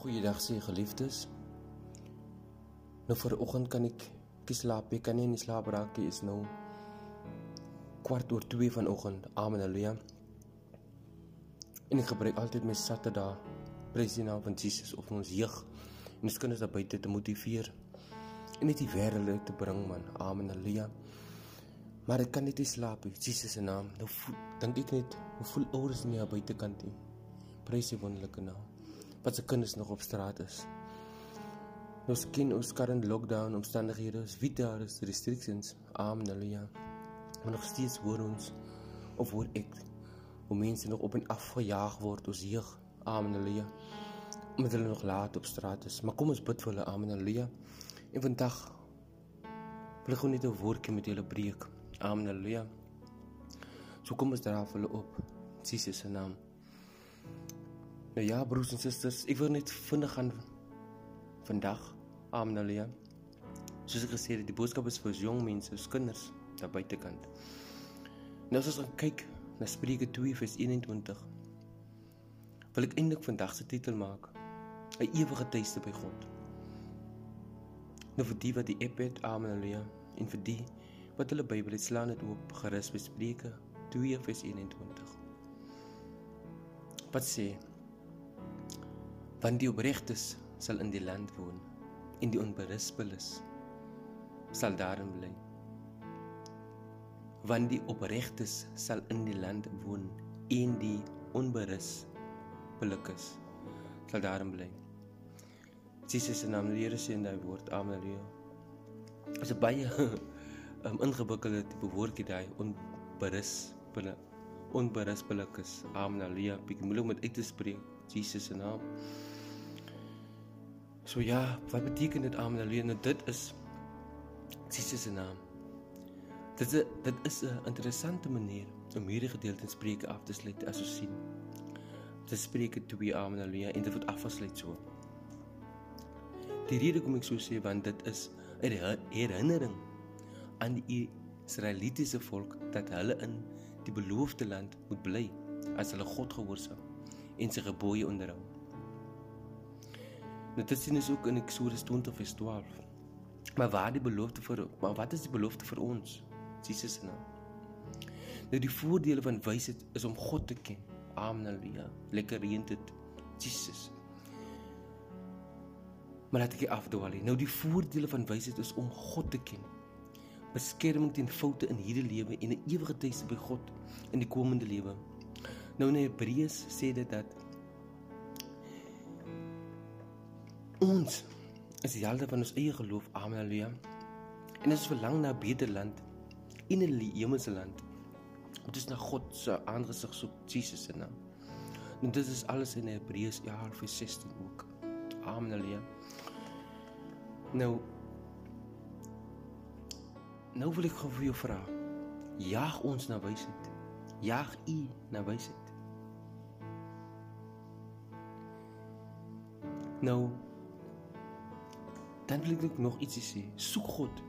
Goeiedag sê geliefdes. Nou vir oggend kan ek nie slaap nie, kan nie in slaap raak nie, is nou kwart oor 2 vanoggend. Amen. Halleluja. En ek gebruik altyd my Saterdag prys die naam van Jesus of ons jeug en ons kinders daar buite te motiveer en net die wêreld te bring man. Amen. Halleluja. Maar ek kan net nie slaap nie. Jesus se naam. Nou dink ek net hoe voel ouers nie aan buitekant nie. Prys die wonderlike naam wat se kinders nog op straat is. Ons ken ons current lockdown omstandighede, ons weet daar is restrictions. Amen. Halleluja. Maar nog steeds hoor ons of hoor ek hoe mense nog op en af gejaag word ons jeug. Amen. Halleluja. Omdat hulle nog laat op straat is. Maar kom ons bid vir hulle. Amen. Halleluja. En vandag wil ek net 'n woordjie met julle breek. Amen. Halleluja. So kom ons dra vir hulle op. Jesus se naam. Nou ja, broers en susters, ek wil net vinnig gaan vandag. Amen. Halleluja. Soos ek gesê het, die boodskap is vir jong mense, vir kinders daar buitekant. Nou as ons kyk na Spreuke 2 vers 21, wil ek eintlik vandag se titel maak: 'n ewige tuiste by God. Nou vir die wat die app het, amen. Halleluja. En vir die wat hulle Bybel het, slaan dit oop gerus by Spreuke 2 vers 21. Wat sê want die opregtes sal in die land woon en die onberispeles sal daarin bly. Want die opregtes sal in die land woon en die onberispelikes sal daarin bly. Jesus se naam Here sê in daai woord amen is 'n baie um, ingewikkelde tipe woordjie daai onberispele onberispelikes amen bietjie moeilik om dit uit te spreek Jesus se naam So ja, wat beteken dit amen alleen? Nou dit is Jesus se naam. Dit is dit is 'n interessante manier om hierdie gedeelte in Spreuke af te sluit as ons sien. Dit Spreuke 2 amen alleen en dit word afgesluit so. Die rede kom ek so sê want dit is 'n herinnering aan die Israelitiese volk dat hulle in die beloofde land moet bly as hulle God gehoorsaam en sy gebooie onderhou. Dit sien ons ook in Eksodus 20 vers 12. Maar waar die belofte vir maar wat is die belofte vir ons? Jesus se naam. Nou die voordele van wysheid is om God te ken. Amen. Halleluja. Lekker reën dit Jesus. Maar laat ek afdwaal. Nou die voordele van wysheid is om God te ken. Beskerming teen foute in hierdie lewe en 'n ewige tuiste by God in die komende lewe. Nou in Hebreërs sê dit dat Ons is die helde van ons eie geloof. Amen. Halleluja. En ons verlang na 'n beter land, in 'n hemelse land. Dit is na God se aangesig soek Jesus se naam. En dit is alles in Hebreërs 11:16 ook. Amen. Halleluja. Nou Nou wil ek gou vir jou vra. Jaag ons na wysheid. Jaag u na wysheid. Nou Dan wil ek nog ietsie sê. Soek God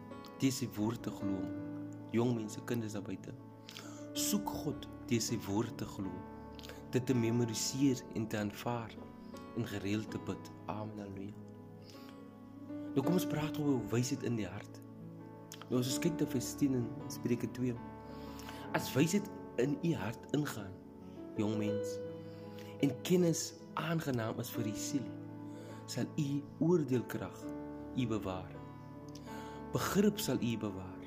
deur sy woord te glo. Jong mense, kinders daar buite. Soek God deur sy woord te glo. Dit te memoriseer en te aanvaar en gereeld te bid. Amen. Halleluja. Nou kom ons praat oor wysheid in die hart. Nou as ons kyk na vers 10 in Spreuke 2. As wysheid in u hart ingaan, jong mens, en kennis aangenaam is vir u siel, sal u oordeelkrag u bewaar. Begrip sal u bewaar.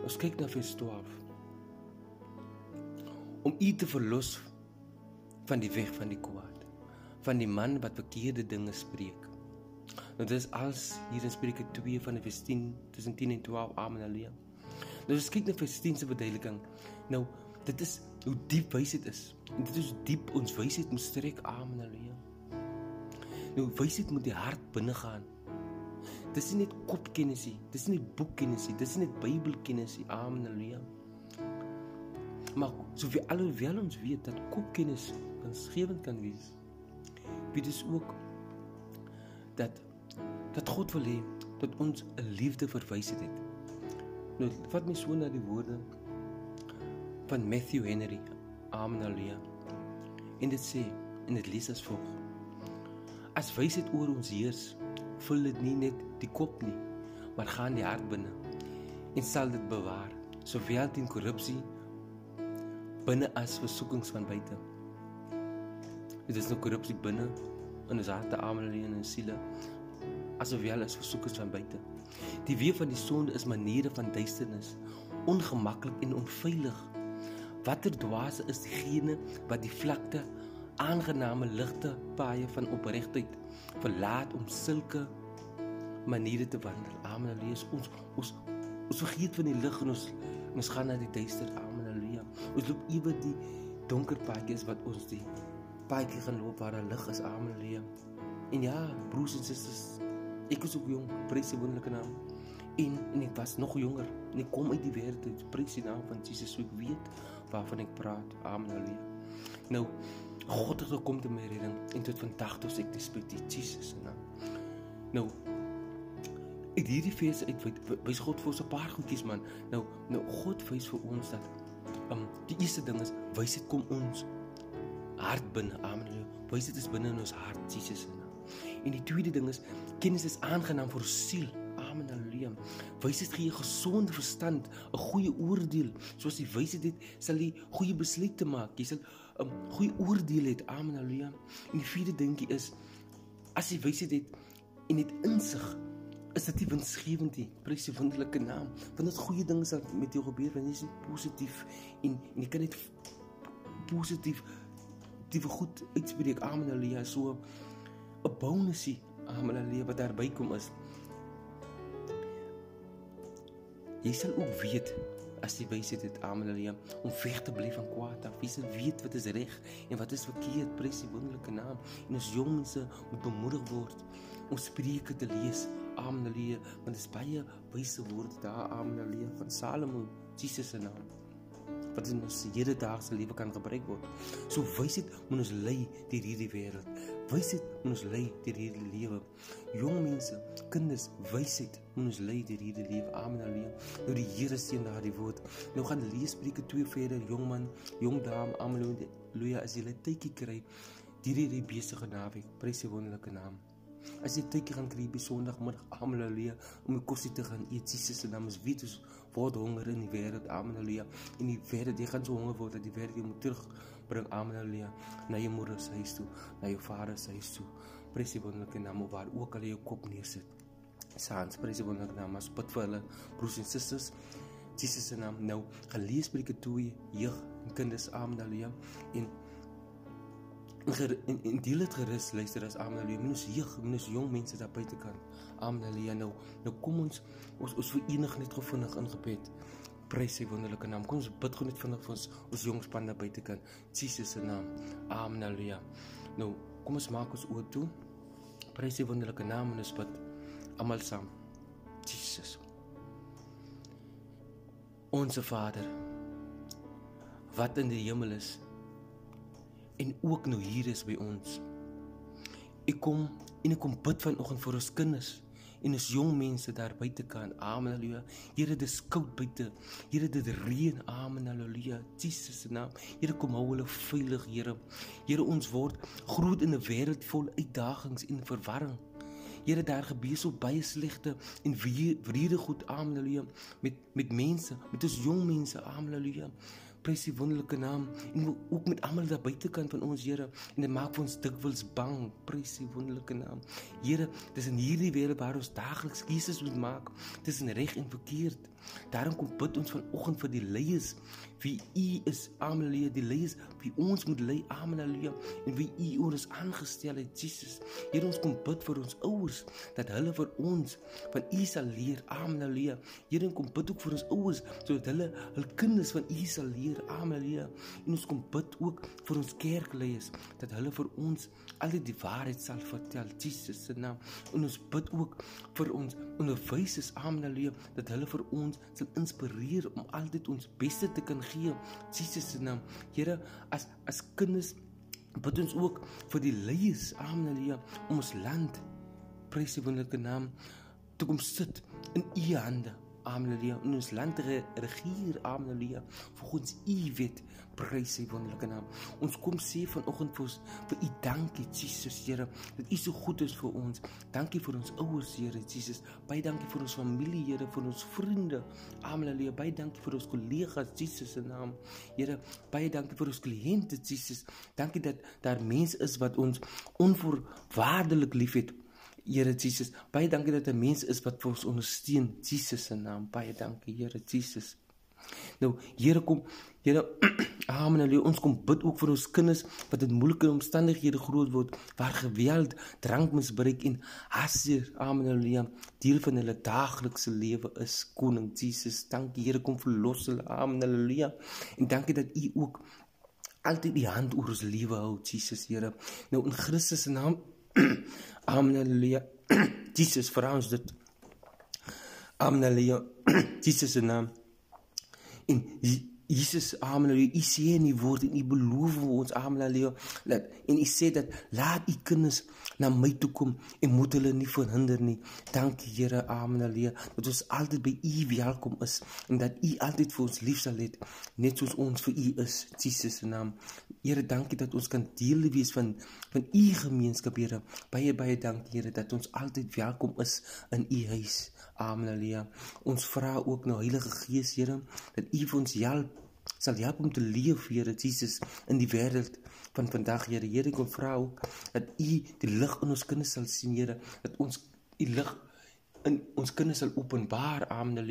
Ons kyk na vers 12. Om u te verlos van die weg van die kwaad, van die man wat verkeerde dinge spreek. Nou dis als hier in Spreuke 2 van vers 10 tussen 10 en 12 Amen Halleluja. Nou as kyk na vers 10 se verduideliking. Nou dit is hoe diep wysheid is. En dit is diep ons wysheid moet strek Amen Halleluja. Nou wysheid moet die hart binne gaan. Dis nie net kopkennis nie, dis nie boekkennis nie, dis nie net Bybelkennis nie. Amen. Halleluja. Maar soveel alhoewel ons weet dat kopkennis winsgewend kan wees, weet ons ook dat dat God wil hê dat ons 'n liefde vir wysheid het. Nou vat my so na die woorde van Matthew Henry. Amen. Halleluja. En dit sê en dit lees as volg: As wysheid oor ons heers, vul dit nie net die kop nie, maar gaan die hart binne en sal dit bewaar, sowel teen korrupsie binne as versoekings van buite. Dit is nou korrupsie binne in ons harte, almal in ons siele, asof jy alles versoekings van buite. Die weef van die sonde is maniere van duisternis, ongemaklik en onveilig. Watter dwaase is diegene wat die vlakte aangename ligte paaie van opregtheid verlaat om sulke maniere te wandel. Amen. Lees ons ons ons vergeet van die lig en ons ons gaan na die duister. Amen. Halleluja. Ons loop ewe die donker paadjies wat ons die paadjie gaan loop waar daar lig is. Amen. Halleluja. En ja, broers en susters, ek is ook jong, prys die wonderlike naam. En en ek was nog jonger. En ek kom uit die wêreld. Prys die naam van Jesus. So ek weet waarvan ek praat. Amen. Halleluja. Nou God het gekom te my redding en tot vandag tot ek disputeer Jesus se naam. Nou uit hierdie fees uit wys God vir ons 'n paar goedjies man. Nou nou God wys vir ons dat um die eerste ding is wysheid kom ons hart binne. Amen. Wysheid is binne in ons hart Jesus se naam. En die tweede ding is kennis is aangenaam vir siel. Amen. Halleluja. Wysheid gee 'n gesonde verstand, 'n goeie oordeel. Soos die wysheid het, sal jy goeie besluite maak. Jy sal 'n um, goeie oordeel hê. Amen. Halleluja. En die vierde dingie is as jy wysheid het en het insig is dit nie winsgewend nie. Prys die wonderlike naam. Want dit goeie dinge sal met jou gebeur wanneer jy positief en en jy kan net positief die goed uitspreek. Amen. Halleluja. So 'n bonusie. Amen. Halleluja wat daarby kom is. Jy sal ook weet as jy wysheid het. Amen. Halleluja. Om weg te bly van kwaad af. Jy sal weet wat is reg en wat is verkeerd. Prys die wonderlike naam. En ons jong mense moet bemoedig word om Spreuke te lees. Amen. Halleluja. Want dit is baie wyse woorde daar. Amen. Halleluja van Salomo, Jesus se naam. Wat in ons hedendaagse lewe kan gebruik word. So wysheid moet ons lei deur hierdie wêreld. Wysheid moet ons lei deur hierdie lewe. Jong mense, kinders, wysheid moet ons lei deur hierdie lewe. Amen. Halleluja. Nou die Here seën daardie woord. Nou gaan lees Spreuke 2 verder. Jong man, jong dame, amen. Halleluja. As jy 'n tydjie kry, hierdie besige naweek, prys die wonderlike naam. As jy tydjie gaan kry by Sondagmiddag, haleluja, om die kosie te gaan eet, Jesus se naam is weet ons word honger in die wêreld, haleluja. En die wêreld, jy gaan so honger word dat die wêreld jou moet terugbring, haleluja, na jou moeder se huis toe, na jou vader se huis toe. Prys die wonderlike naam waar ook al jou kop neersit. Saans, prys die wonderlike naam, as bid vir hulle broers en susters. Jesus se naam nou gelees by die toe jeug en kinders, haleluja. En en en deel dit gerus luister as Amelie minus jeug minus jong mense daar buite kan. Amelie nou nou kom ons ons ons verenig net gevindig in gebed. Prys sy wonderlike naam. Kom ons bid gou net vinnig vir ons ons jong span daar buite kan. Jesus se naam Amelie nou kom ons maak ons oop toe. Prys sy wonderlike naam en ons bid. Almal saam. Jesus. Onse Vader wat in die hemel is en ook nou hier is by ons. Ek kom en ek kom bid vanoggend vir ons kinders en ons jong mense daar buite kan. Amen. Halleluja. Here, dit is koud buite. Here, dit reën. Amen. Halleluja. Jesus se naam. Here, kom hou hulle veilig, Here. Here, ons word groot in 'n wêreld vol uitdagings en verwarring. Here, daar gebeur so baie slegte en wrede goed. Amen. Halleluja. Met met mense, met ons jong mense. Amen. Halleluja prys die wonderlike naam. En ook met almal daar buitekant van ons Here en dit maak ons dikwels bang. Prys die wonderlike naam. Here dis in hierdie wêreld waar ons daagliks keuses moet maak. Tussen reg en verkeerd. Daarom kom bid ons vanoggend vir die leiers. Wie u is amelie die leiers wie ons moet lei amelie en wie u oor is aangestel het Jesus. Here ons kom bid vir ons ouers dat hulle vir ons van u sal leer amelie Here kom bid ook vir ons ouers sodat hulle hul kinders van u sal leer amelie en ons kom bid ook vir ons kerkleiers dat hulle vir ons al die waarheid sal vertel Jesus se naam en ons bid ook vir ons onderwysers amelie dat hulle vir ons sal inspireer om altyd ons beste te kan gee. Jesus se naam. Here, as as kinders bid ons ook vir die leiers, amen, om ons land prys die wonderlike naam toe kom sit in u hande. Halleluja. In ons land regeer. Amen. Halleluja. Volgens u wet prys sy wonderlike naam. Ons kom sê vanoggend vir ons vir u dankie Jesus Here dat u so goed is vir ons. Dankie vir ons ouers Here Jesus. Baie dankie vir ons familie Here, vir ons vriende. Halleluja. Baie dankie vir ons kollegas Jesus se naam. Here, baie dankie vir ons kliënte Jesus. Dankie dat daar mense is wat ons onvoorwaardelik liefhet. Here Jesus, baie dankie dat 'n mens is wat vir ons ondersteun. Jesus se naam. Baie dankie Here Jesus. Nou, Here kom, Here, amen. Halleluja. Ons kom bid ook vir ons kinders wat in moeilike omstandighede groot word, waar geweld, drankmisbruik en hasie, amen. Halleluja, deel van hulle daaglikse lewe is. Koning Jesus, dankie Here kom verlos hulle. Amen. Halleluja. En dankie dat U ook altyd die hand oor ons lewe hou, Jesus Here. Nou in Christus se naam Amen. Halleluja. Jesus vir ons dit. Amen. Halleluja. Jesus se naam. En Jesus, amen. U sê in die woord en u beloof ons, amen. Halleluja. Laat en u sê dat laat u kinders na my toe kom en moet hulle nie verhinder nie. Dankie Here, amen. Halleluja. Dat ons altyd by u welkom is en dat u altyd vir ons lief sal hê, net soos ons vir u is. Jesus se naam. Here, dankie dat ons kan deel wees van van u gemeenskap, Here. Baie baie dankie, Here, dat ons altyd welkom is in u huis. Amen. Halleluja. Ons vra ook nou Heilige Gees, Here, dat u vir ons help sal help om te leef, Here Jesus, in die wêreld van vandag, Here. Here, ek vra ook dat u die lig in ons kinders sal sien, Here, dat ons u lig in ons kinders sal openbaar amen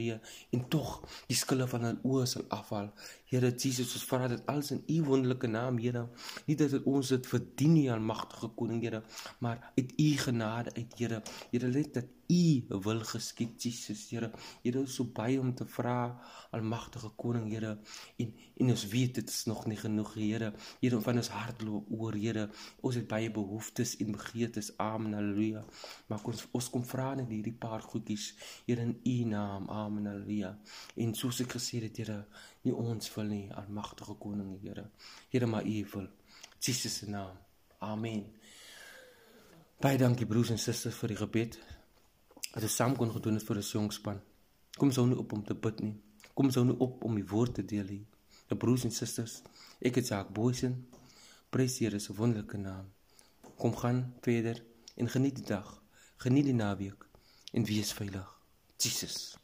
en tog die skille van hulle oë sal afval. Here Jesus, ons vra dit alles in u wonderlike naam, Here. Nie dat dit ons dit verdien nie, almagtige koning, Here, maar uit u genade uit, Here. Here, let dat u wil geskied Jesus Here. Here is so baie om te vra almagtige koning Here en en ons weet dit is nog nie genoeg Here. Here van ons hart loop oor Here. Ons het baie behoeftes en begeertes. Amen. Halleluja. Maar ons ons kom vra net hierdie paar goedjies Here in u naam. Amen. Halleluja. En soos ek gesê het Here, nie ons wil nie almagtige koning Here. Here maar u wil. Jesus se naam. Amen. Baie dankie broers en susters vir die gebed as ons saam kon gedoen het vir 'n jongspan. Kom ons hou nie op om te bid nie. Kom ons hou nie op om die woord te deel nie. Die broers en susters, ek het saak boesin. Prys Here se wonderlike naam. Kom gaan verder en geniet die dag. Geniet die naweek en wees veilig. Jesus